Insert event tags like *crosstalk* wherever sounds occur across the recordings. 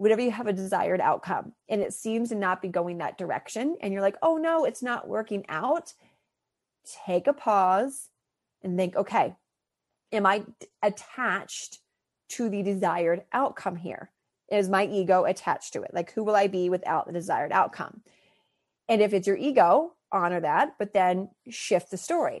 whatever you have a desired outcome and it seems to not be going that direction and you're like oh no it's not working out take a pause and think okay am i attached to the desired outcome here? Is my ego attached to it? Like who will i be without the desired outcome? And if it's your ego honor that but then shift the story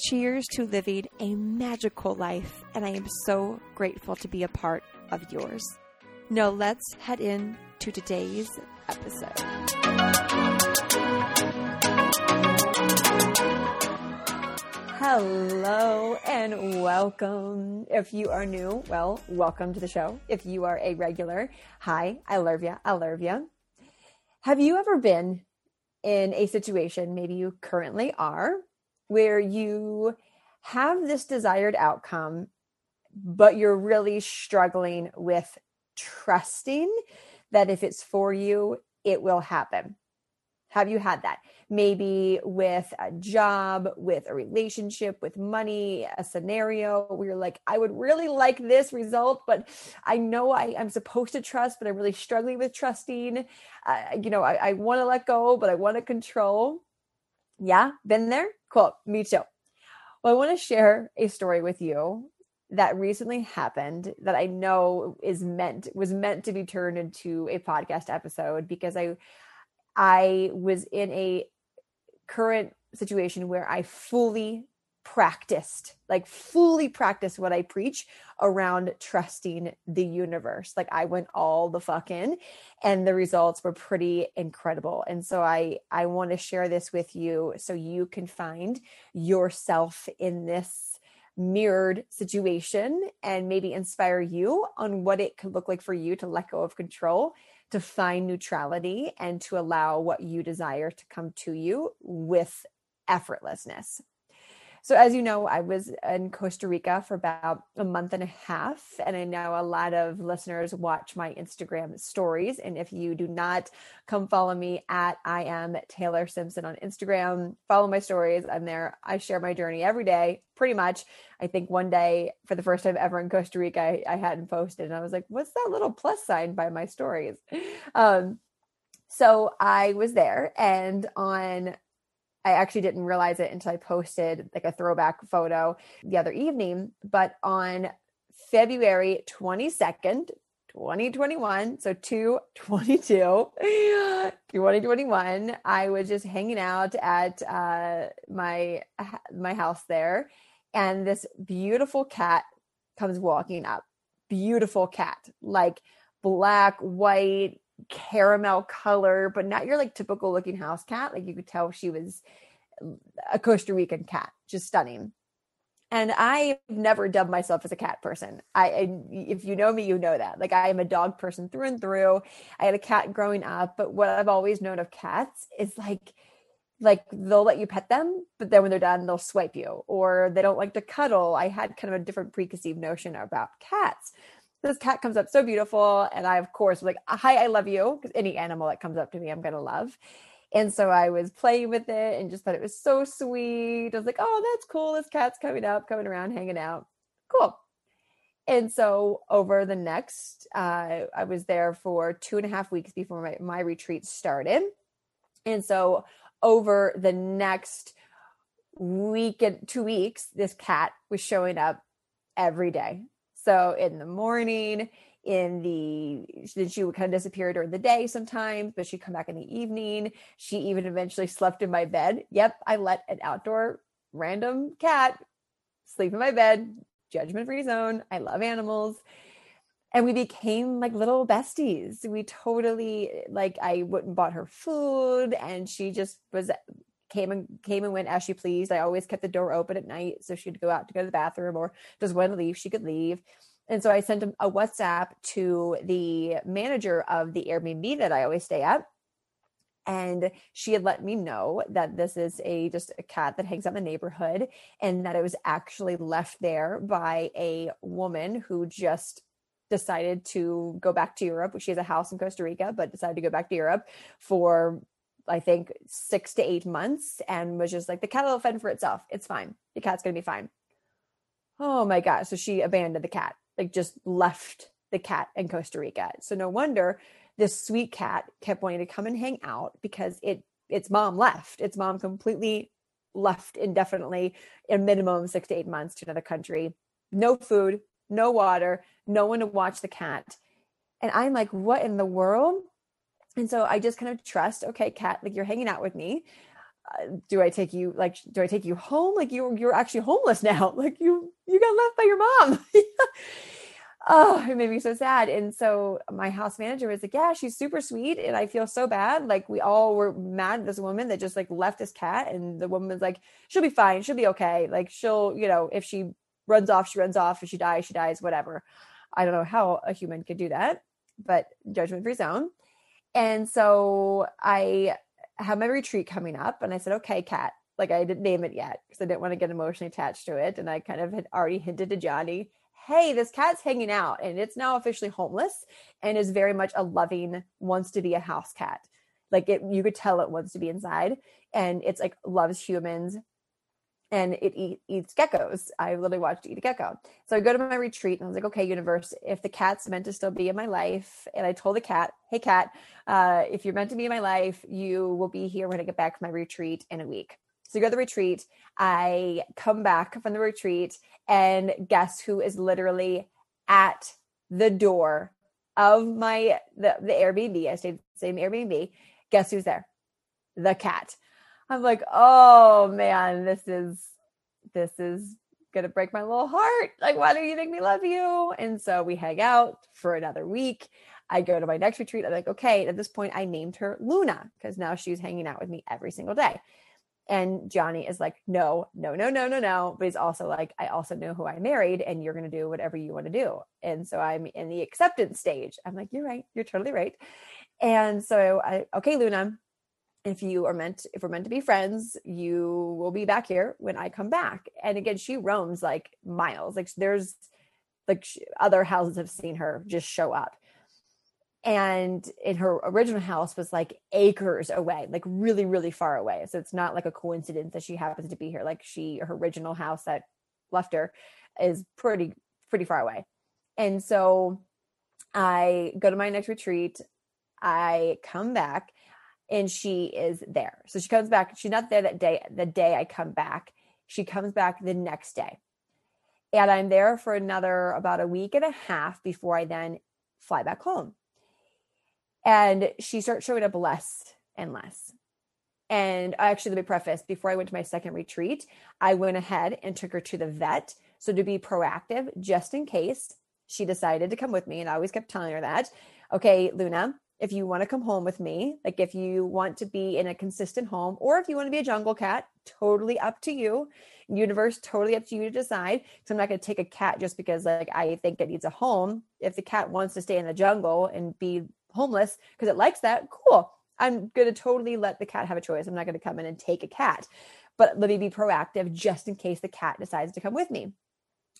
Cheers to living a magical life, and I am so grateful to be a part of yours. Now, let's head in to today's episode. Hello and welcome. If you are new, well, welcome to the show. If you are a regular, hi, I love you. I love you. Have you ever been in a situation, maybe you currently are, where you have this desired outcome, but you're really struggling with trusting that if it's for you, it will happen. Have you had that? Maybe with a job, with a relationship, with money, a scenario where you're like, I would really like this result, but I know I, am supposed to trust, but I'm really struggling with trusting. Uh, you know, I, I want to let go, but I want to control. Yeah, been there? Cool. Me too. Well, I want to share a story with you that recently happened that I know is meant was meant to be turned into a podcast episode because I I was in a current situation where I fully practiced, like fully practiced what I preach around trusting the universe. Like I went all the fuck in and the results were pretty incredible. And so I I want to share this with you so you can find yourself in this mirrored situation and maybe inspire you on what it could look like for you to let go of control to find neutrality and to allow what you desire to come to you with effortlessness. So, as you know, I was in Costa Rica for about a month and a half, and I know a lot of listeners watch my Instagram stories. And if you do not come follow me at I am Taylor Simpson on Instagram, follow my stories. I'm there. I share my journey every day, pretty much. I think one day, for the first time ever in Costa Rica, I, I hadn't posted, and I was like, "What's that little plus sign by my stories?" Um, so I was there, and on I actually didn't realize it until I posted like a throwback photo the other evening. But on February 22nd, 2021, so 222, 2021, I was just hanging out at uh, my my house there, and this beautiful cat comes walking up. Beautiful cat, like black, white, caramel color, but not your like typical looking house cat. Like you could tell she was a Costa Rican cat, just stunning. And I've never dubbed myself as a cat person. I, I, if you know me, you know that. Like I am a dog person through and through. I had a cat growing up, but what I've always known of cats is like, like they'll let you pet them, but then when they're done, they'll swipe you, or they don't like to cuddle. I had kind of a different preconceived notion about cats this cat comes up so beautiful and i of course was like hi i love you because any animal that comes up to me i'm gonna love. And so i was playing with it and just thought it was so sweet. I was like oh that's cool. This cat's coming up coming around hanging out. Cool. And so over the next uh, i was there for two and a half weeks before my, my retreat started. And so over the next week and two weeks this cat was showing up every day so in the morning, in the then she would kind of disappear during the day sometimes but she'd come back in the evening. She even eventually slept in my bed. Yep i let an outdoor random cat sleep in my bed judgment free zone. I love animals. And we became like little besties. We totally like i wouldn't bought her food and she just was came and came and went as she pleased i always kept the door open at night so she'd go out to go to the bathroom or just want to leave she could leave and so I sent a WhatsApp to the manager of the Airbnb that I always stay at. And she had let me know that this is a just a cat that hangs out in the neighborhood and that it was actually left there by a woman who just decided to go back to Europe. She has a house in Costa Rica, but decided to go back to Europe for I think six to eight months and was just like, the cat will fend for itself. It's fine. The cat's gonna be fine. Oh my God. So she abandoned the cat like just left the cat in Costa Rica. So no wonder this sweet cat kept wanting to come and hang out because it its mom left. Its mom completely left indefinitely in minimum six to eight months to another country. No food, no water, no one to watch the cat. And I'm like, what in the world? And so I just kind of trust, okay, cat, like you're hanging out with me. Uh, do I take you like do I take you home? Like you you're actually homeless *laughs* now. Like you you got left by your mom. *laughs* oh, it made me so sad. And so my house manager was like, Yeah, she's super sweet. And I feel so bad. Like we all were mad at this woman that just like left this cat. And the woman was like, She'll be fine. She'll be okay. Like she'll, you know, if she runs off, she runs off. If she dies, she dies, whatever. I don't know how a human could do that, but judgment free zone. And so I have my retreat coming up and I said, okay, cat, like I didn't name it yet because I didn't want to get emotionally attached to it. And I kind of had already hinted to Johnny, hey, this cat's hanging out and it's now officially homeless and is very much a loving, wants to be a house cat. Like it, you could tell it wants to be inside and it's like loves humans, and it eat, eats geckos. I literally watched it eat a gecko. So I go to my retreat and I was like, okay, universe, if the cat's meant to still be in my life, and I told the cat, hey, cat, uh, if you're meant to be in my life, you will be here when I get back from my retreat in a week. So you go to the retreat. I come back from the retreat, and guess who is literally at the door of my the, the Airbnb? I stayed same Airbnb. Guess who's there? The cat. I'm like, oh man, this is this is gonna break my little heart. Like, why do you make me love you? And so we hang out for another week. I go to my next retreat. I'm like, okay. At this point, I named her Luna because now she's hanging out with me every single day. And Johnny is like, no, no, no, no, no, no. But he's also like, I also know who I married, and you're going to do whatever you want to do. And so I'm in the acceptance stage. I'm like, you're right. You're totally right. And so I, okay, Luna, if you are meant if we're meant to be friends you will be back here when i come back. And again she roams like miles. Like there's like other houses have seen her just show up. And in her original house was like acres away like really really far away. So it's not like a coincidence that she happens to be here. Like she her original house that left her is pretty pretty far away. And so i go to my next retreat. I come back and she is there. So she comes back. She's not there that day, the day I come back. She comes back the next day. And I'm there for another about a week and a half before I then fly back home. And she starts showing up less and less. And actually, let me preface before I went to my second retreat, I went ahead and took her to the vet. So, to be proactive, just in case she decided to come with me, and I always kept telling her that, okay, Luna, if you want to come home with me, like if you want to be in a consistent home, or if you want to be a jungle cat, totally up to you. Universe, totally up to you to decide. So I'm not going to take a cat just because like I think it needs a home. If the cat wants to stay in the jungle and be homeless because it likes that, cool. I'm going to totally let the cat have a choice. I'm not going to come in and take a cat, but let me be proactive just in case the cat decides to come with me.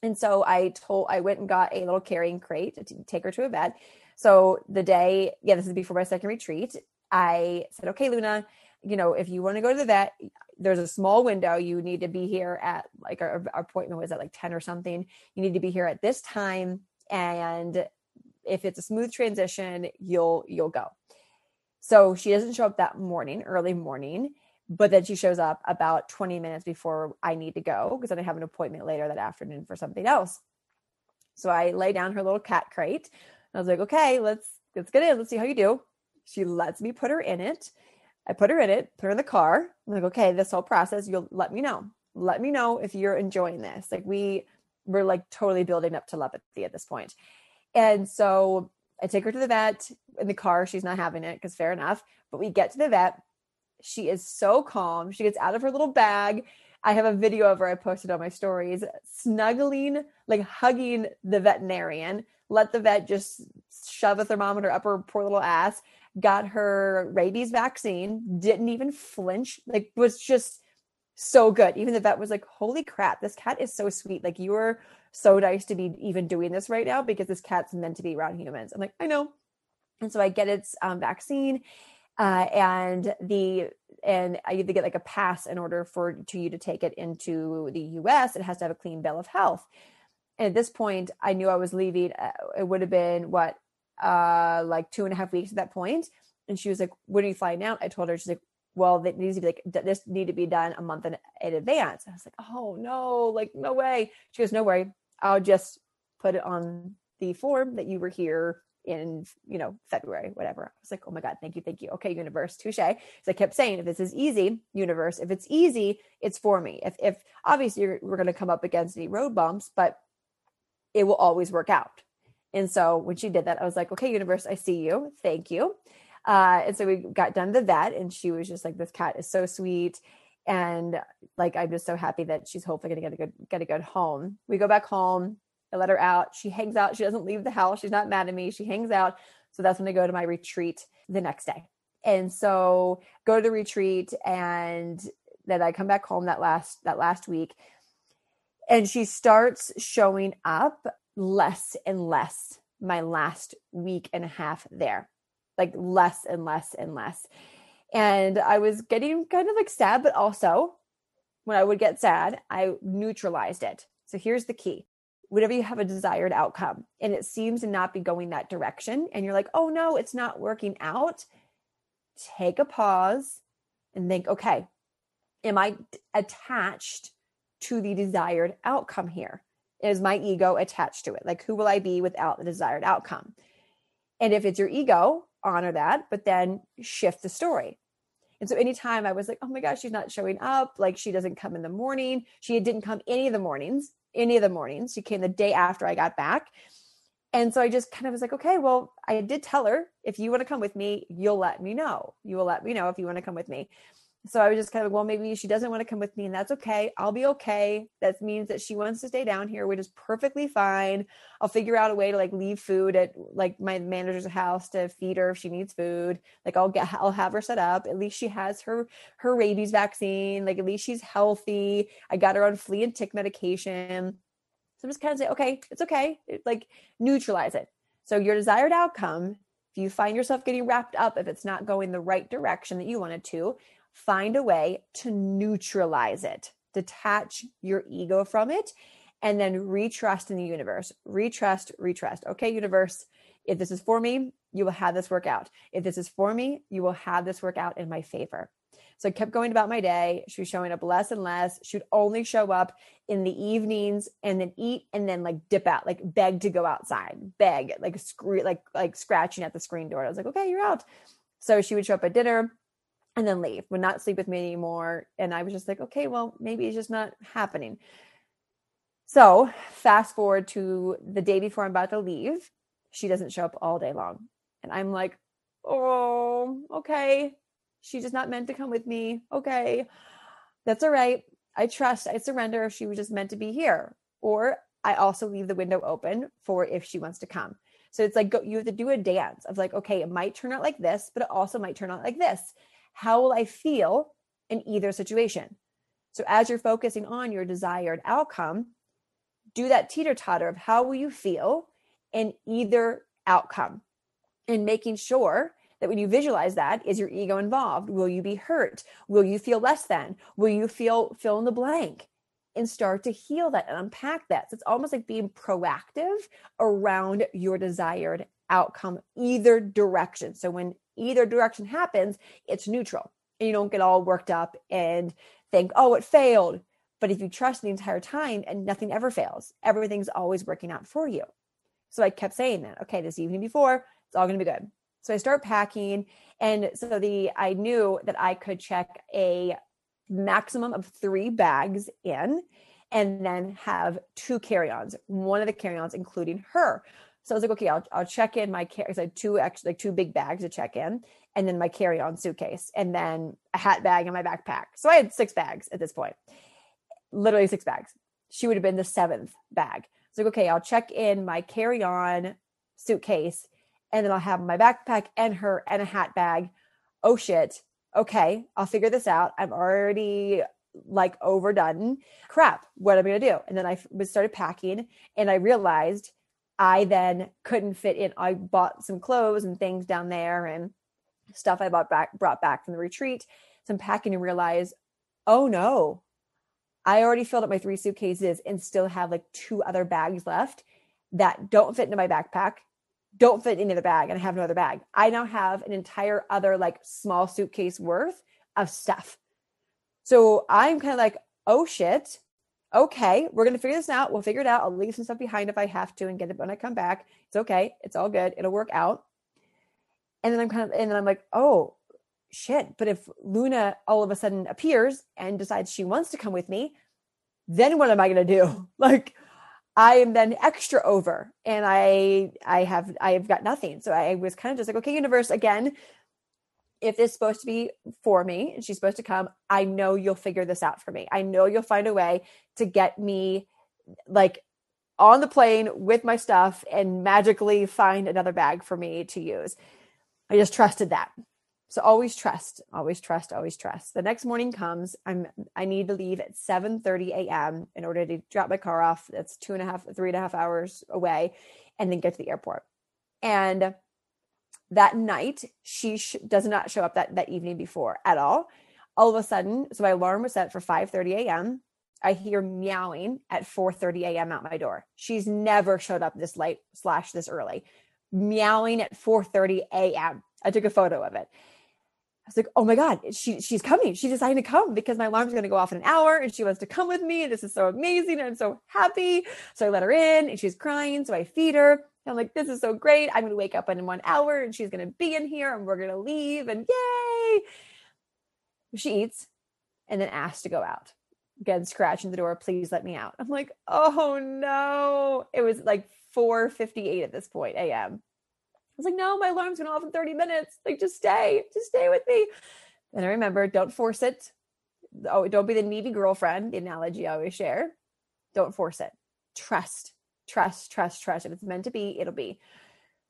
And so I told, I went and got a little carrying crate to take her to a vet so the day, yeah, this is before my second retreat, I said, okay, Luna, you know, if you want to go to the vet, there's a small window. You need to be here at like our, our appointment was at like 10 or something. You need to be here at this time. And if it's a smooth transition, you'll you'll go. So she doesn't show up that morning, early morning, but then she shows up about 20 minutes before I need to go because then I have an appointment later that afternoon for something else. So I lay down her little cat crate, I was like, okay, let's let's get in. Let's see how you do. She lets me put her in it. I put her in it, put her in the car. I'm like, okay, this whole process, you'll let me know. Let me know if you're enjoying this. Like we we're like totally building up telepathy at this point. And so I take her to the vet in the car. She's not having it because fair enough. But we get to the vet. She is so calm. She gets out of her little bag. I have a video of her I posted on my stories, snuggling, like hugging the veterinarian. Let the vet just shove a thermometer up her poor little ass. Got her rabies vaccine. Didn't even flinch. Like was just so good. Even the vet was like, "Holy crap, this cat is so sweet. Like you are so nice to be even doing this right now because this cat's meant to be around humans." I'm like, "I know." And so I get its um, vaccine, uh, and the and I to get like a pass in order for to you to take it into the U.S. It has to have a clean bill of health. And at this point, I knew I was leaving. Uh, it would have been what, uh, like two and a half weeks at that point. And she was like, "When are you flying out?" I told her. She's like, well, it needs to be like this need to be done a month in, in advance. I was like, oh no, like no way. She goes, no worry, I'll just put it on the form that you were here in you know February, whatever. I was like, oh my god, thank you, thank you. Okay, universe, touche. So I kept saying, if this is easy, universe, if it's easy, it's for me. If if obviously we're going to come up against any road bumps, but it will always work out. And so when she did that, I was like, okay, universe, I see you. Thank you. Uh, and so we got done the vet, and she was just like, "This cat is so sweet." And like, I'm just so happy that she's hopefully to get a good get a good home. We go back home. I let her out. She hangs out. She doesn't leave the house. She's not mad at me. She hangs out. So that's when I go to my retreat the next day. And so go to the retreat, and then I come back home that last that last week, and she starts showing up less and less my last week and a half there like less and less and less. And I was getting kind of like sad, but also when I would get sad, I neutralized it. So here's the key whenever you have a desired outcome and it seems to not be going that direction, and you're like, oh no, it's not working out, take a pause and think, okay, am I attached to the desired outcome here? Is my ego attached to it? Like, who will I be without the desired outcome? And if it's your ego, honor that, but then shift the story. And so anytime I was like, oh my gosh, she's not showing up, like she doesn't come in the morning. She didn't come any of the mornings, any of the mornings. She came the day after I got back. And so I just kind of was like, okay, well, I did tell her, if you want to come with me, you'll let me know. You will let me know if you want to come with me so I was just kind of, like, well, maybe she doesn't want to come with me, and that's okay. I'll be okay. That means that she wants to stay down here, which is perfectly fine. I'll figure out a way to like leave food at like my manager's house to feed her if she needs food. Like I'll get, I'll have her set up. At least she has her her rabies vaccine. Like at least she's healthy. I got her on flea and tick medication. So I'm just kind of say, okay, it's okay. Like neutralize it. So your desired outcome, if you find yourself getting wrapped up, if it's not going the right direction that you wanted to, find a way to neutralize it, detach your ego from it, and then retrust in the universe. Retrust, retrust. Okay, universe, if this is for me, you will have this work out. If this is for me, you will have this work out in my favor. So I kept going about my day. She was showing up less and less. She would only show up in the evenings and then eat and then like dip out, like beg to go outside, beg, like screw, like like scratching at the screen door. I was like, okay, you're out. So she would show up at dinner and then leave, would not sleep with me anymore. And I was just like, okay, well, maybe it's just not happening. So fast forward to the day before I'm about to leave, she doesn't show up all day long. And I'm like, oh, okay. She's just not meant to come with me. Okay. That's all right. I trust, I surrender if she was just meant to be here. Or I also leave the window open for if she wants to come. So it's like go, you have to do a dance of like, okay, it might turn out like this, but it also might turn out like this how will I feel in either situation? So as you're focusing on your desired outcome, do that teeter totter of how will you feel in either outcome? And making sure that when you visualize that is your ego involved? Will you be hurt? Will you feel less than? Will you feel fill in the blank? And start to heal that and unpack that. So it's almost like being proactive around your desired outcome either direction. So when either direction happens, it's neutral. And you don't get all worked up and think, oh, it failed. But if you trust the entire time and nothing ever fails, everything's always working out for you. So I kept saying that, okay, this evening before, it's all going to be good. So I start packing. And so the, I knew that I could check a maximum of three bags in and then have two carry-ons, one of the carry-ons including her. So I was like, okay, I'll, I'll check in my carry. I had two actually like two big bags to check in, and then my carry-on suitcase, and then a hat bag and my backpack. So I had six bags at this point, literally six bags. She would have been the seventh bag. So like, okay, I'll check in my carry-on suitcase, and then I'll have my backpack and her and a hat bag. Oh shit. Okay, I'll figure this out. I'm already like overdone. Crap, what am I gonna do? And then I started packing, and I realized I then couldn't fit in. I bought some clothes and things down there and stuff I bought back brought back from the retreat. So I'm packing and realize, oh no, I already filled up my three suitcases and still have like two other bags left that don't fit into my backpack, don't fit into the bag, and I have no other bag. I now have an entire other like small suitcase worth of stuff. So I'm kind of like, oh shit, okay, we're going to figure this out. We'll figure it out. I'll leave some stuff behind if I have to and get it when I come back. It's okay. It's all good. It'll work out. And then I'm kind of, and then I'm like, oh, shit. But if Luna all of a sudden appears and decides she wants to come with me, then what am I going to do? *laughs* Like, I am then extra over and I I have I have got nothing. So I was kind of just like, okay, universe, again, if is supposed to be for me and she's supposed to come, I know you'll figure this out for me. I know you'll find a way to get me like on the plane with my stuff and magically find another bag for me to use. I just trusted that. So always trust, always trust, always trust. The next morning comes. I'm I need to leave at 7 30 a.m. in order to drop my car off. That's two and a half, three and a half hours away, and then get to the airport. And that night she sh- does not show up that that evening before at all all of a sudden so my alarm was set for 5 30 a.m i hear meowing at 4 30 a.m at my door she's never showed up this late slash this early meowing at 4 30 a.m i took a photo of it I was like, oh my God, she she's coming. She decided to come because my alarm's going to go off in an hour and she wants to come with me. And this is so amazing. I'm so happy. So I let her in and she's crying. So I feed her. I'm like, this is so great. I'm going to wake up in one hour and she's going to be in here and we're going to leave and yay. She eats and then asks to go out. Again, scratching the door, please let me out. I'm like, oh no. It was like 4:58 at this point a.m. I was like, no, my alarm's going off in 30 minutes. Like, just stay, just stay with me. And I remember, don't force it. Oh, don't be the needy girlfriend, the analogy I always share. Don't force it. Trust trust, trust, trust. If it's meant to be, it'll be.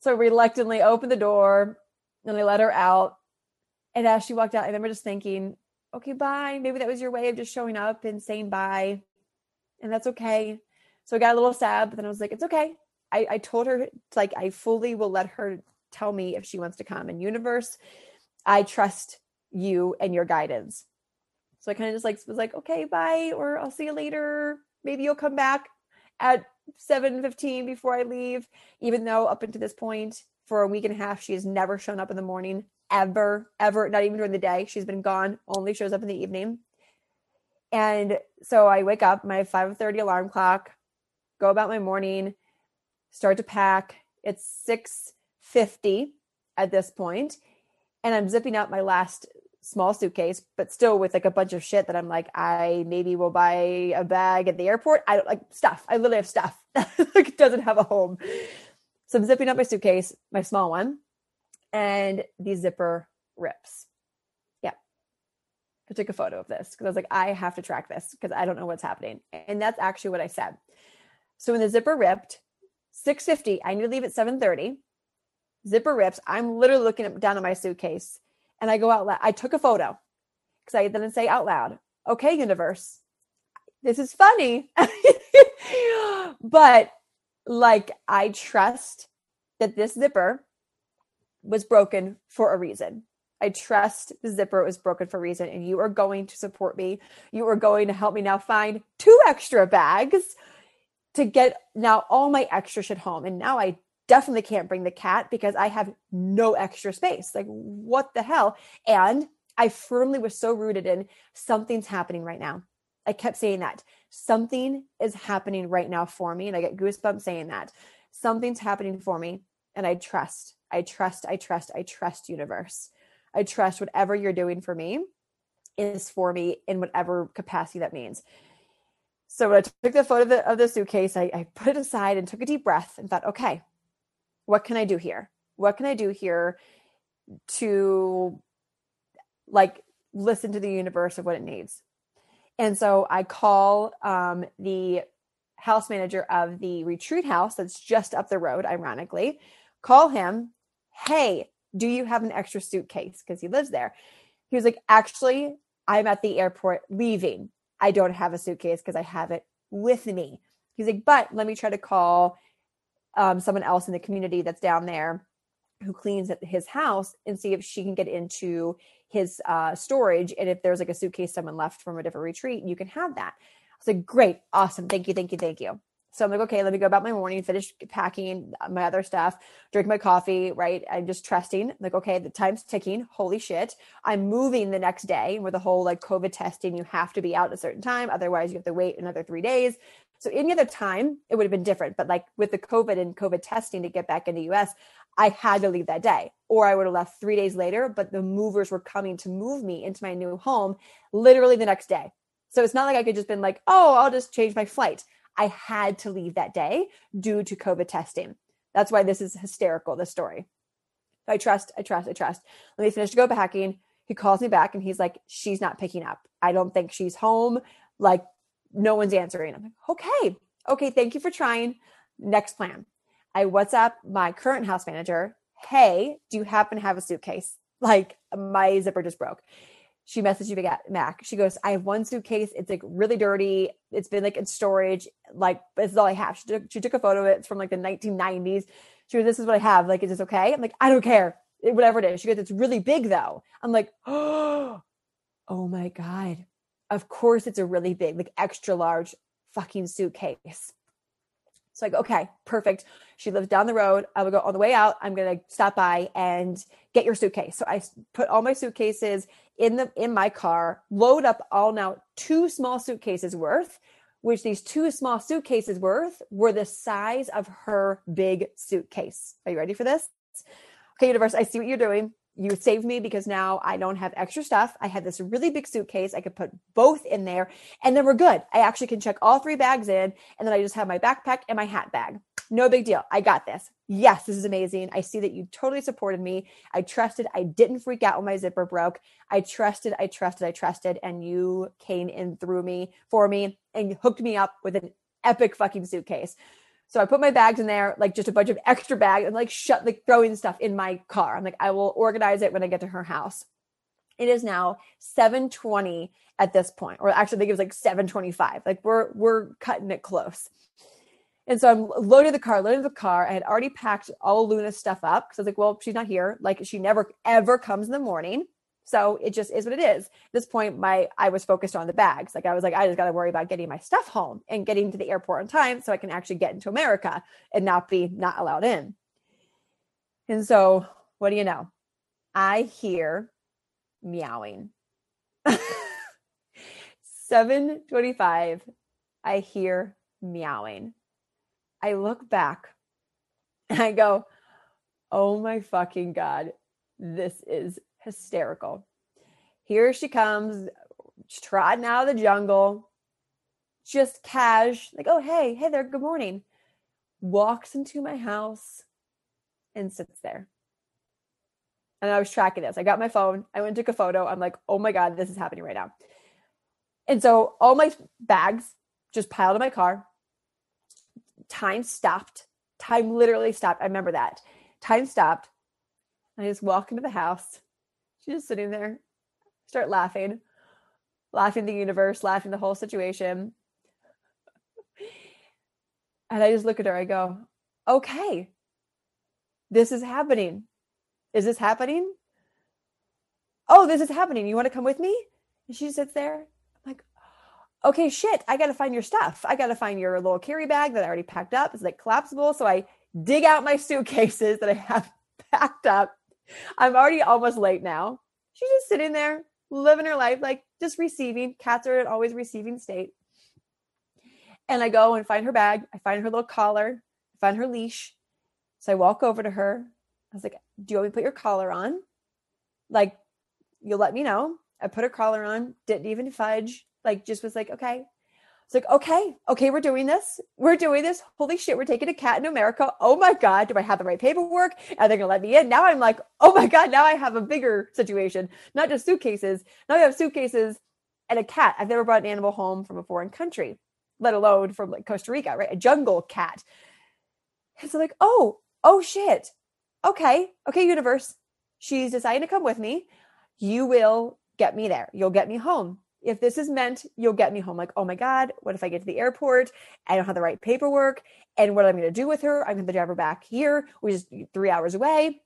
So reluctantly opened the door and I let her out. And as she walked out, I remember just thinking, okay, bye. Maybe that was your way of just showing up and saying bye. And that's okay. So I got a little sad, but then I was like, it's okay. I, I told her, like, I fully will let her tell me if she wants to come. And universe, I trust you and your guidance. So I kind of just like was like, okay, bye, or I'll see you later. Maybe you'll come back at 7:15 before I leave, even though up until this point for a week and a half she has never shown up in the morning ever ever not even during the day. She's been gone, only shows up in the evening. And so I wake up, my 5:30 alarm clock, go about my morning, start to pack. It's 6:50 at this point, and I'm zipping up my last small suitcase, but still with like a bunch of shit that I'm like, I maybe will buy a bag at the airport. I don't like stuff. I literally have stuff *laughs* like doesn't have a home. So I'm zipping up my suitcase, my small one, and the zipper rips. Yeah. I took a photo of this because I was like, I have to track this because I don't know what's happening. And that's actually what I said. So when the zipper ripped, 650, I need to leave at 730. Zipper rips. I'm literally looking down at my suitcase and I go out loud. I took a photo because I didn't say out loud, okay, universe, this is funny. *laughs* but like, I trust that this zipper was broken for a reason. I trust the zipper was broken for a reason, and you are going to support me. You are going to help me now find two extra bags to get now all my extra shit home. And now I definitely can't bring the cat because I have no extra space. Like, what the hell? And I firmly was so rooted in something's happening right now. I kept saying that something is happening right now for me. And I get goosebumps saying that something's happening for me and I trust. I trust, I trust, I trust universe. I trust whatever you're doing for me is for me in whatever capacity that means. So when I took the photo of the, of the suitcase, I, I put it aside and took a deep breath and thought, okay, what can I do here? What can I do here to like listen to the universe of what it needs? And so I call um, the house manager of the retreat house that's just up the road, ironically, call him, hey, do you have an extra suitcase? Because he lives there. He was like, actually, I'm at the airport leaving. I don't have a suitcase because I have it with me. He's like, but let me try to call um, someone else in the community that's down there who cleans at his house and see if she can get into his uh, storage. And if there's like a suitcase someone left from a different retreat, you can have that. I was like, great, awesome. Thank you, thank you, thank you. So I'm like, okay, let me go about my morning, finish packing my other stuff, drink my coffee, right? I'm just trusting. like, okay, the time's ticking. Holy shit. I'm moving the next day with the whole like COVID testing. You have to be out at a certain time. Otherwise, you have to wait another three days. So any other time, it would have been different. But like with the COVID and COVID testing to get back in the US, I had to leave that day, or I would have left three days later. But the movers were coming to move me into my new home literally the next day. So it's not like I could just been like, oh, I'll just change my flight. I had to leave that day due to COVID testing. That's why this is hysterical, this story. I trust, I trust, I trust. Let me finish to go packing. He calls me back and he's like, she's not picking up. I don't think she's home. Like, no one's answering. I'm like, okay, okay, thank you for trying. Next plan. I WhatsApp my current house manager. Hey, do you happen to have a suitcase? *laughs* Like, my zipper just broke she messaged me back. Mac. She goes, I have one suitcase. It's like really dirty. It's been like in storage. Like, this is all I have. She took, she took a photo of it. It's from like the 1990s. She goes, This is what I have. Like, is this okay? I'm like, I don't care. It, whatever it is. She goes, It's really big though. I'm like, Oh, *gasps* oh my God. Of course it's a really big, like extra large fucking suitcase. So like, okay, perfect. She lives down the road. I will go on the way out. I'm gonna stop by and get your suitcase. So I put all my suitcases in the in my car, load up all now two small suitcases worth, which these two small suitcases worth were the size of her big suitcase. Are you ready for this? Okay, universe, I see what you're doing you saved me because now I don't have extra stuff. I had this really big suitcase. I could put both in there and then we're good. I actually can check all three bags in and then I just have my backpack and my hat bag. No big deal. I got this. Yes, this is amazing. I see that you totally supported me. I trusted. I didn't freak out when my zipper broke. I trusted, I trusted, I trusted. And you came in through me for me and hooked me up with an epic fucking suitcase. So I put my bags in there, like just a bunch of extra bags, and like shut like throwing stuff in my car. I'm like, I will organize it when I get to her house. It is now 720 at this point, or actually I think it was like 725. Like we're we're cutting it close. And so I'm loading the car, loading the car. I had already packed all Luna's stuff up because I was like, well, she's not here. Like she never ever comes in the morning. So it just is what it is. At this point, my I was focused on the bags. Like I was like, I just got to worry about getting my stuff home and getting to the airport on time so I can actually get into America and not be not allowed in. And so, what do you know? I hear meowing. *laughs* 725, I hear meowing. I look back and I go, oh my fucking God, this is hysterical. Here she comes, trotting out of the jungle, just cash, like, oh, hey, hey there, good morning. Walks into my house and sits there. And I was tracking this. I got my phone. I went and took a photo. I'm like, oh my God, this is happening right now. And so all my bags just piled in my car. Time stopped. Time literally stopped. I remember that. Time stopped. I just walk into the house Just sitting there, start laughing, laughing the universe, laughing the whole situation. And I just look at her, I go, okay, this is happening. Is this happening? Oh, this is happening. You want to come with me? And she sits there. I'm like, okay, shit, I got to find your stuff. I got to find your little carry bag that I already packed up. It's like collapsible. So I dig out my suitcases that I have *laughs* packed up I'm already almost late now. She's just sitting there, living her life, like just receiving. Cats are in always receiving state. And I go and find her bag. I find her little collar, find her leash. So I walk over to her. I was like, Do you want me to put your collar on? Like, you'll let me know. I put her collar on, didn't even fudge, like, just was like, Okay. It's like, okay, okay, we're doing this. We're doing this. Holy shit, we're taking a cat in America. Oh my God, do I have the right paperwork? Are they gonna let me in? Now I'm like, oh my God, now I have a bigger situation, not just suitcases. Now I have suitcases and a cat. I've never brought an animal home from a foreign country, let alone from like Costa Rica, right? A jungle cat. So like, oh, oh shit. Okay, okay, universe. She's deciding to come with me. You will get me there. You'll get me home if this is meant, you'll get me home. Like, oh my God, what if I get to the airport? I don't have the right paperwork. And what am I going to do with her? I'm going to drive her back here, which is three hours away.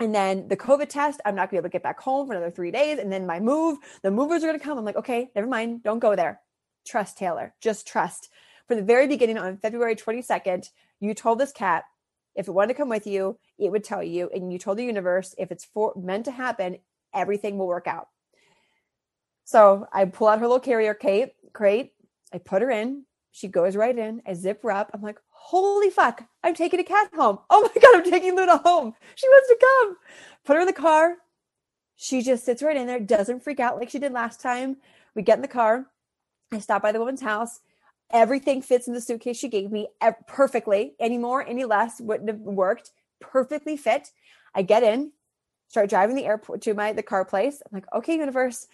And then the COVID test, I'm not going to be able to get back home for another three days. And then my move, the movers are going to come. I'm like, okay, never mind. Don't go there. Trust Taylor. Just trust. From the very beginning on February 22nd, you told this cat if it wanted to come with you, it would tell you. And you told the universe if it's for, meant to happen, everything will work out. So I pull out her little carrier crate, crate. I put her in. She goes right in. I zip her up. I'm like, holy fuck, I'm taking a cat home. *laughs* Oh my God, I'm taking Luna home. She wants to come. Put her in the car. She just sits right in there, doesn't freak out like she did last time. We get in the car. I stop by the woman's house. Everything fits in the suitcase she gave me perfectly. Any more, any less wouldn't have worked. Perfectly fit. I get in, start driving the airport to my the car place. I'm like, okay, universe,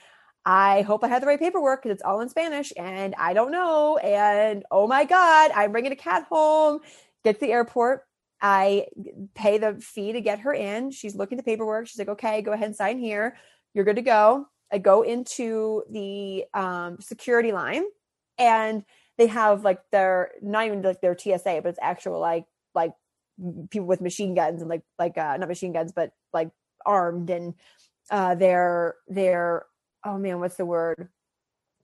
I hope I have the right paperwork because it's all in Spanish and I don't know. And oh my God, I'm bringing a cat home. Get to the airport. I pay the fee to get her in. She's looking at the paperwork. She's like, okay, go ahead and sign here. You're good to go. I go into the um, security line and they have like their, not even like their TSA, but it's actual like, like people with machine guns and like, like, uh, not machine guns, but like armed and uh, they're, they're oh man, what's the word?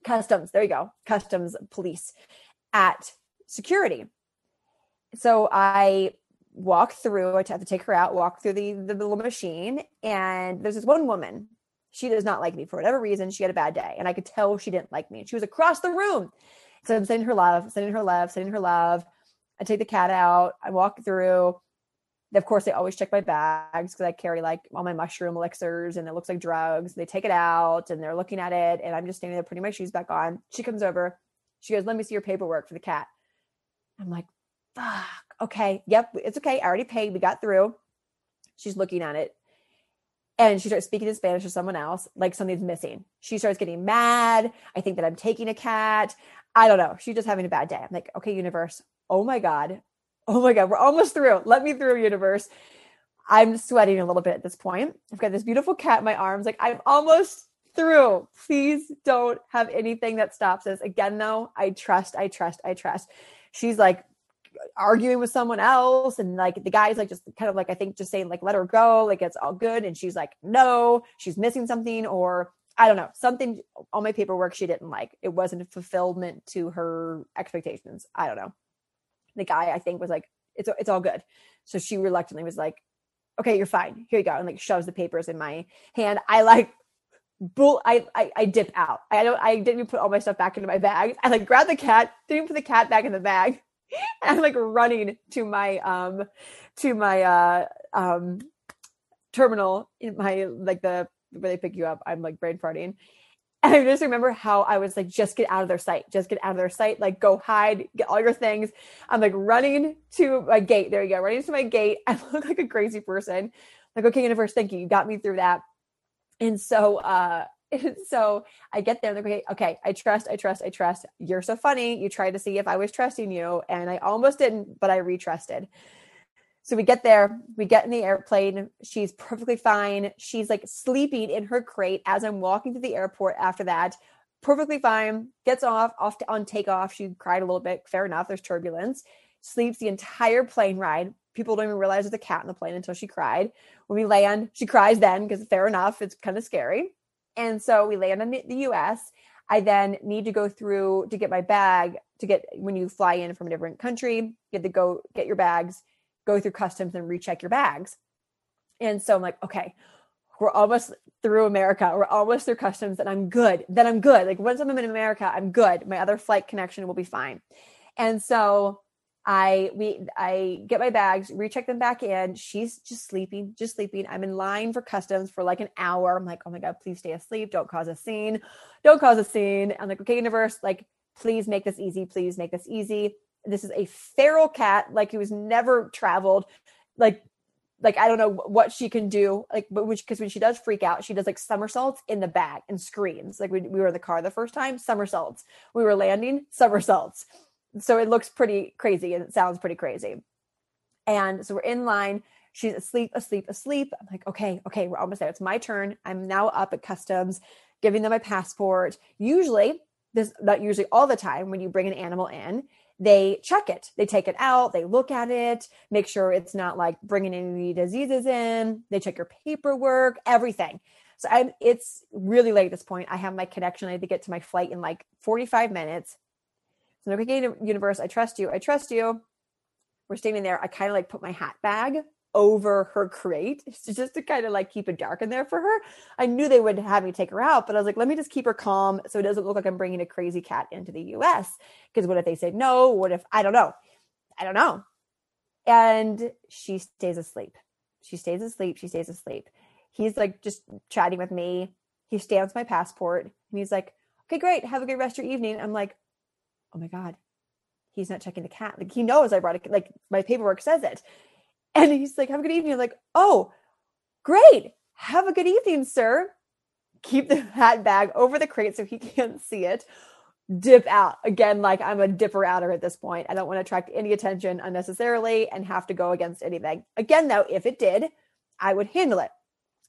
Customs. There you go. Customs police at security. So I walk through, I have to take her out, walk through the, the little machine, and there's this one woman. She does not like me for whatever reason. She had a bad day, and I could tell she didn't like me. She was across the room. So I'm sending her love, sending her love, sending her love. I take the cat out. I walk through of course they always check my bags because i carry like all my mushroom elixirs and it looks like drugs. They take it out and they're looking at it and i'm just standing there putting my shoes back on. She comes over. She goes let me see your paperwork for the cat. I'm like fuck. Okay. Yep. It's okay. I already paid. We got through. She's looking at it and she starts speaking in spanish to someone else like something's missing. She starts getting mad. I think that i'm taking a cat. I don't know. She's just having a bad day. I'm like okay universe. Oh my god oh my God, we're almost through. Let me through, universe. I'm sweating a little bit at this point. I've got this beautiful cat in my arms. Like, I'm almost through. Please don't have anything that stops us. Again, though, I trust, I trust, I trust. She's like arguing with someone else. And like the guy's like, just kind of like, I think just saying, like, let her go. Like, it's all good. And she's like, no, she's missing something. Or I don't know, something on my paperwork she didn't like. It wasn't a fulfillment to her expectations. I don't know the guy I think was like, it's it's all good. So she reluctantly was like, okay, you're fine. Here you go, and like shoves the papers in my hand. I like bull I, I I dip out. I don't I didn't even put all my stuff back into my bag. I like grab the cat, didn't put the cat back in the bag. *laughs* And I'm like running to my um to my uh um terminal in my like the where they pick you up. I'm like brain farting. And *laughs* I just remember how I was like, just get out of their sight, just get out of their sight, like go hide, get all your things. I'm like running to my gate. There you go, running to my gate. *laughs* I look like a crazy person. Like, okay, universe, thank you. You got me through that. And so, uh, *laughs* so I get there and they're like, okay, I trust, I trust, I trust. You're so funny. You tried to see if I was trusting you, and I almost didn't, but I retrusted. So we get there, we get in the airplane. She's perfectly fine. She's like sleeping in her crate as I'm walking to the airport after that. Perfectly fine. Gets off, off to, on takeoff. She cried a little bit. Fair enough. There's turbulence. Sleeps the entire plane ride. People don't even realize there's a cat in the plane until she cried. When we land, she cries then because fair enough. It's kind of scary. And so we land in the US. I then need to go through to get my bag to get when you fly in from a different country, you have to go get your bags go through customs and recheck your bags. And so I'm like, okay, we're almost through America. We're almost through customs and I'm good. Then I'm good. Like once I'm in America, I'm good. My other flight connection will be fine. And so I we I get my bags, recheck them back in. She's just sleeping, just sleeping. I'm in line for customs for like an hour. I'm like, oh my god, please stay asleep. Don't cause a scene. Don't cause a scene. I'm like, okay, universe, like, please make this easy. Please make this easy. This is a feral cat, like he was never traveled. Like, like I don't know what she can do. Like, but which because when she does freak out, she does like somersaults in the back and screams. Like we, we were in the car the first time, somersaults. We were landing, somersaults so it looks pretty crazy and it sounds pretty crazy. And so we're in line. She's asleep, asleep, asleep. I'm like, okay, okay, we're almost there. It's my turn. I'm now up at customs, giving them my passport. Usually, this not usually all the time when you bring an animal in, they check it. They take it out, they look at it, make sure it's not like bringing any diseases in. They check your paperwork, everything. So I'm, it's really late at this point. I have my connection. I had to get to my flight in like 45 minutes. So okay, universe, I trust you. I trust you. We're standing there. I kind of like put my hat bag over her crate *laughs* just to kind of like keep it dark in there for her. I knew they would have me take her out, but I was like, let me just keep her calm so it doesn't look like I'm bringing a crazy cat into the US. Because what if they say no? What if I don't know? I don't know. And she stays asleep. She stays asleep. She stays asleep. He's like just chatting with me. He stamps my passport and he's like, okay, great. Have a good rest of your evening. I'm like, oh my God, he's not checking the cat. Like he knows I brought it, like my paperwork says it. And he's like, have a good evening. I'm like, oh, great. Have a good evening, sir. Keep the hat bag over the crate so he *laughs* can't see it. Dip out again, like I'm a dipper outer at this point. I don't want to attract any attention unnecessarily and have to go against anything. Again, though, if it did, I would handle it.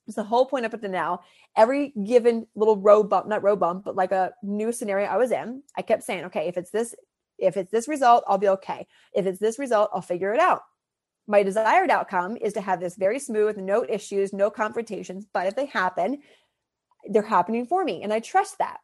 It's the whole point up until now. Every given little road bump, not road bump, but like a new scenario I was in, I kept saying, okay, if it's this, if it's this result, I'll be okay. If it's this result, I'll figure it out. My desired outcome is to have this very smooth, no issues, no confrontations. But if they happen, they're happening for me. And I trust that.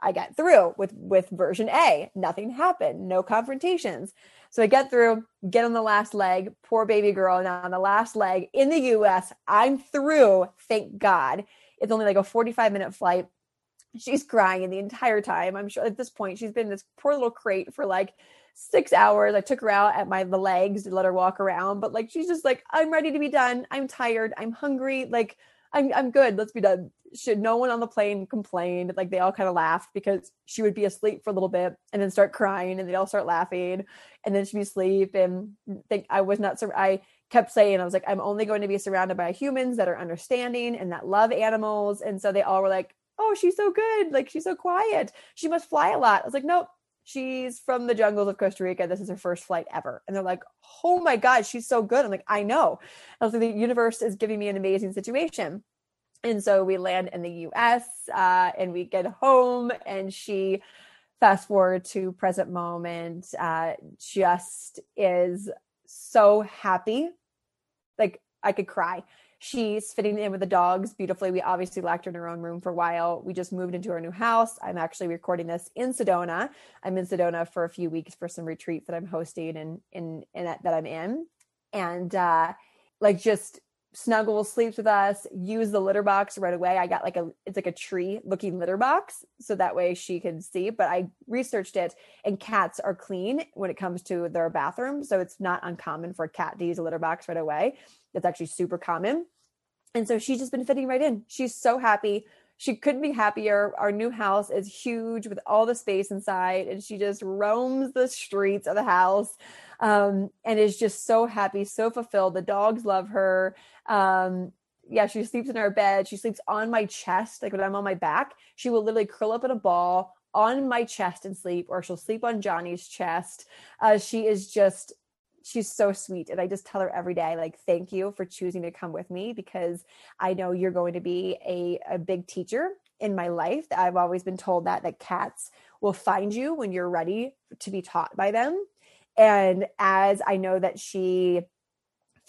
I got through with with version A. Nothing happened, no confrontations. So I get through, get on the last leg. Poor baby girl now on the last leg in the US. I'm through, thank God. It's only like a 45 minute flight. She's crying the entire time. I'm sure at this point she's been in this poor little crate for like six hours. I took her out at my the legs to let her walk around, but like she's just like, I'm ready to be done. I'm tired. I'm hungry. Like I'm I'm good. Let's be done. Should no one on the plane complain? Like they all kind of laughed because she would be asleep for a little bit and then start crying and they'd all start laughing and then she'd be asleep and think I was not sur- I kept saying I was like I'm only going to be surrounded by humans that are understanding and that love animals and so they all were like oh she's so good like she's so quiet she must fly a lot I was like nope she's from the jungles of Costa Rica. This is her first flight ever. And they're like, oh my God, she's so good. I'm like, I know. I was like, the universe is giving me an amazing situation. And so we land in the US uh, and we get home, and she, fast forward to present moment, uh, just is so happy. Like I could cry. She's fitting in with the dogs beautifully. We obviously locked her in her own room for a while. We just moved into our new house. I'm actually recording this in Sedona. I'm in Sedona for a few weeks for some retreats that I'm hosting and in, that I'm in. And uh like just snuggles sleeps with us use the litter box right away i got like a it's like a tree looking litter box so that way she can see but i researched it and cats are clean when it comes to their bathroom so it's not uncommon for a cat to use a litter box right away that's actually super common and so she's just been fitting right in she's so happy she couldn't be happier. Our new house is huge with all the space inside, and she just roams the streets of the house um, and is just so happy, so fulfilled. The dogs love her. Um, yeah, she sleeps in our bed. She sleeps on my chest, like when I'm on my back. She will literally curl up in a ball on my chest and sleep, or she'll sleep on Johnny's chest. Uh, she is just she's so sweet and i just tell her every day like thank you for choosing to come with me because i know you're going to be a, a big teacher in my life. I've always been told that that cats will find you when you're ready to be taught by them and as i know that she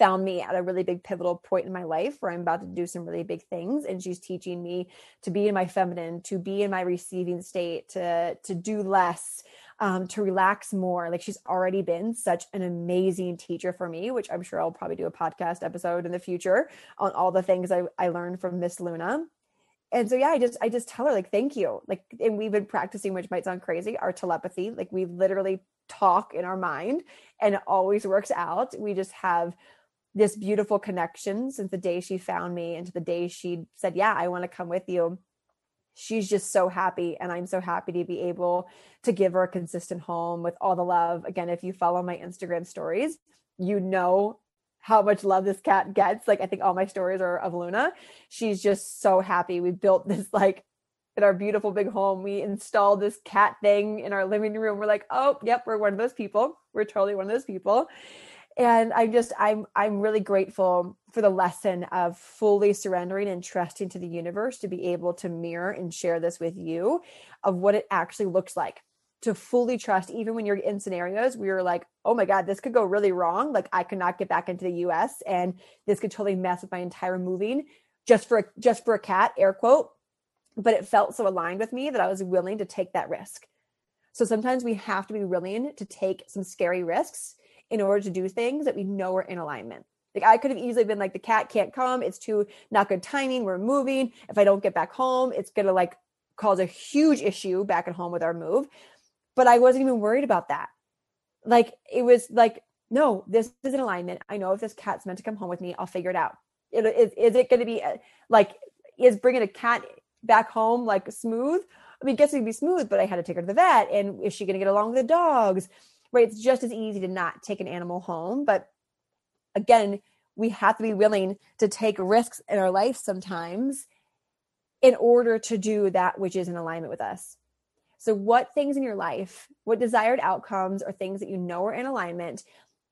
found me at a really big pivotal point in my life where I'm about to do some really big things and she's teaching me to be in my feminine, to be in my receiving state, to to do less, um, to relax more. Like she's already been such an amazing teacher for me, which I'm sure I'll probably do a podcast episode in the future on all the things I, I learned from Miss Luna. And so yeah, I just I just tell her like thank you. Like and we've been practicing, which might sound crazy, our telepathy. Like we literally talk in our mind and it always works out. We just have this beautiful connection since the day she found me and to the day she said, Yeah, I want to come with you. She's just so happy. And I'm so happy to be able to give her a consistent home with all the love. Again, if you follow my Instagram stories, you know how much love this cat gets. Like, I think all my stories are of Luna. She's just so happy. We built this like in our beautiful big home, we installed this cat thing in our living room. We're like, oh, yep, we're one of those people. We're totally one of those people. And I just, I'm, I'm really grateful for the lesson of fully surrendering and trusting to the universe to be able to mirror and share this with you of what it actually looks like to fully trust, even when you're in scenarios where you're like, oh my God, this could go really wrong. Like I could not get back into the US and this could totally mess with my entire moving just for, just for a cat, air quote but it felt so aligned with me that I was willing to take that risk. So sometimes we have to be willing to take some scary risks in order to do things that we know are in alignment. Like I could have easily been like, the cat can't come. It's too not good timing. We're moving. If I don't get back home, it's to like cause a huge issue back at home with our move. But I wasn't even worried about that. Like it was like, no, this is in alignment. I know if this cat's meant to come home with me, I'll figure it out. It, is, is it going to be uh, like, is bringing a cat back home like smooth. I mean, guess it'd be smooth, but I had to take her to the vet. And is she going to get along with the dogs? Right. It's just as easy to not take an animal home. But again, we have to be willing to take risks in our life sometimes in order to do that which is in alignment with us. So, what things in your life, what desired outcomes or things that you know are in alignment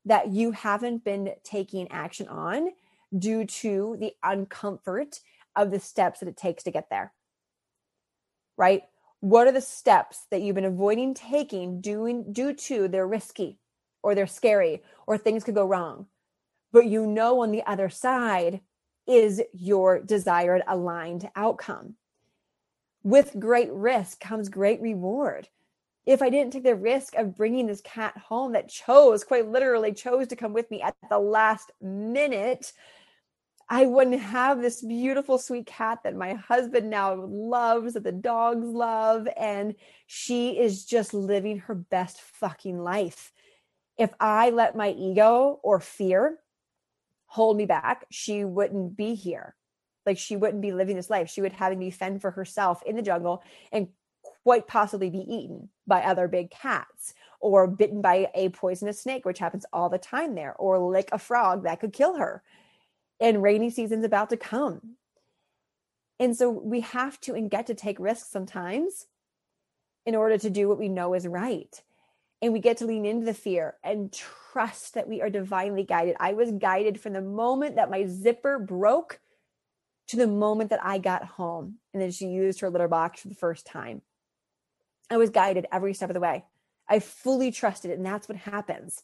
that you haven't been taking action on due to the uncomfort of the steps that it takes to get there? right? What are the steps that you've been avoiding taking doing due to they're risky or they're scary or things could go wrong? But you know on the other side is your desired aligned outcome. With great risk comes great reward. If I didn't take the risk of bringing this cat home that chose, quite literally chose to come with me at the last minute, I wouldn't have this beautiful, sweet cat that my husband now loves, that the dogs love. And she is just living her best fucking life. If I let my ego or fear hold me back, she wouldn't be here. Like she wouldn't be living this life. She would have me fend for herself in the jungle and quite possibly be eaten by other big cats or bitten by a poisonous snake, which happens all the time there, or lick a frog that could kill her and rainy season's about to come. And so we have to and get to take risks sometimes in order to do what we know is right. And we get to lean into the fear and trust that we are divinely guided. I was guided from the moment that my zipper broke to the moment that I got home. And then she used her litter box for the first time. I was guided every step of the way. I fully trusted it. And that's what happens.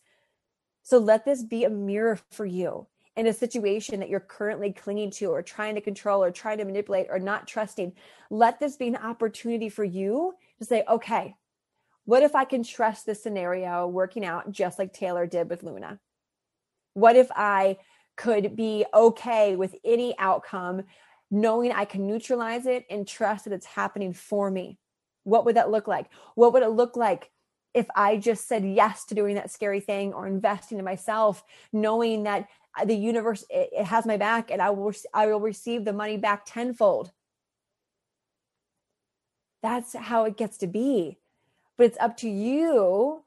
So let this be a mirror for you in a situation that you're currently clinging to or trying to control or trying to manipulate or not trusting, let this be an opportunity for you to say, okay, what if I can trust this scenario working out just like Taylor did with Luna? What if I could be okay with any outcome, knowing I can neutralize it and trust that it's happening for me? What would that look like? What would it look like if I just said yes to doing that scary thing or investing in myself, knowing that the universe it, it has my back and I will I will receive the money back tenfold. That's how it gets to be. But it's up to you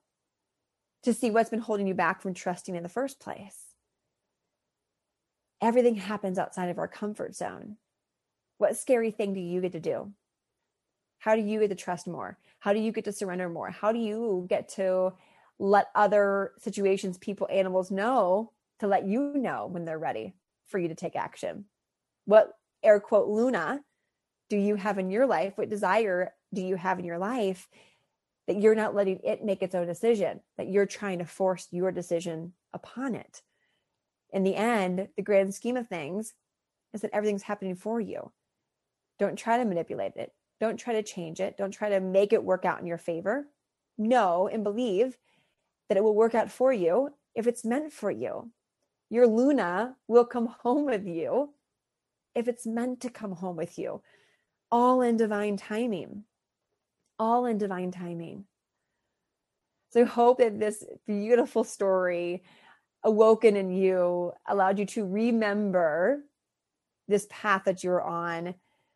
to see what's been holding you back from trusting in the first place. Everything happens outside of our comfort zone. What scary thing do you get to do? How do you get to trust more? How do you get to surrender more? How do you get to let other situations, people, animals know to let you know when they're ready for you to take action. What air quote Luna do you have in your life? What desire do you have in your life that you're not letting it make its own decision, that you're trying to force your decision upon it? In the end, the grand scheme of things is that everything's happening for you. Don't try to manipulate it. Don't try to change it. Don't try to make it work out in your favor. Know and believe that it will work out for you if it's meant for you your Luna will come home with you if it's meant to come home with you, all in divine timing. All in divine timing. So I hope that this beautiful story awoken in you allowed you to remember this path that you're on,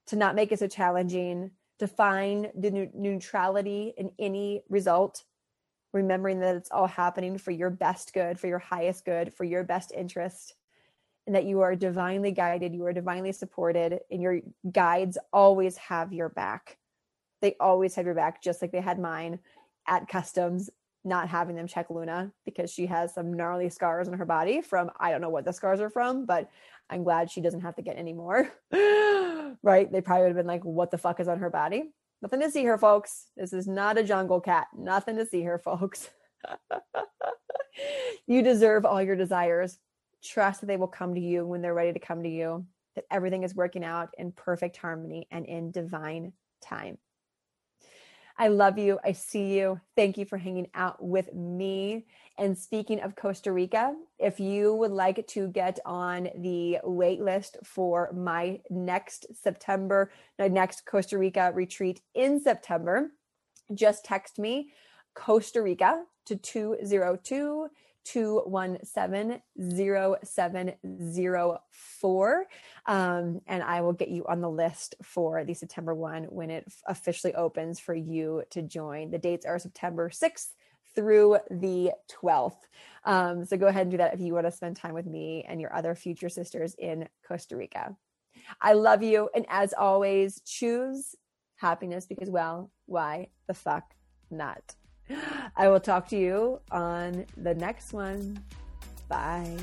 to not make it so challenging, to find the neutrality in any result, remembering that it's all happening for your best good, for your highest good, for your best interest, and that you are divinely guided, you are divinely supported, and your guides always have your back. They always have your back, just like they had mine at customs not having them check Luna because she has some gnarly scars on her body from I don't know what the scars are from, but I'm glad she doesn't have to get any more. *laughs* right? They probably would have been like, what the fuck is on her body? Nothing to see here, folks. This is not a jungle cat. Nothing to see here, folks. *laughs* you deserve all your desires. Trust that they will come to you when they're ready to come to you, that everything is working out in perfect harmony and in divine time. I love you. I see you. Thank you for hanging out with me. And speaking of Costa Rica, if you would like to get on the wait list for my next September, my next Costa Rica retreat in September, just text me Costa Rica to 202 217-0704 um, and i will get you on the list for the september one when it officially opens for you to join. The dates are september 6th through the 12th um, so go ahead and do that if you want to spend time with me and your other future sisters in costa rica. I love you and as always choose happiness because well why the fuck not I will talk to you on the next one. Bye.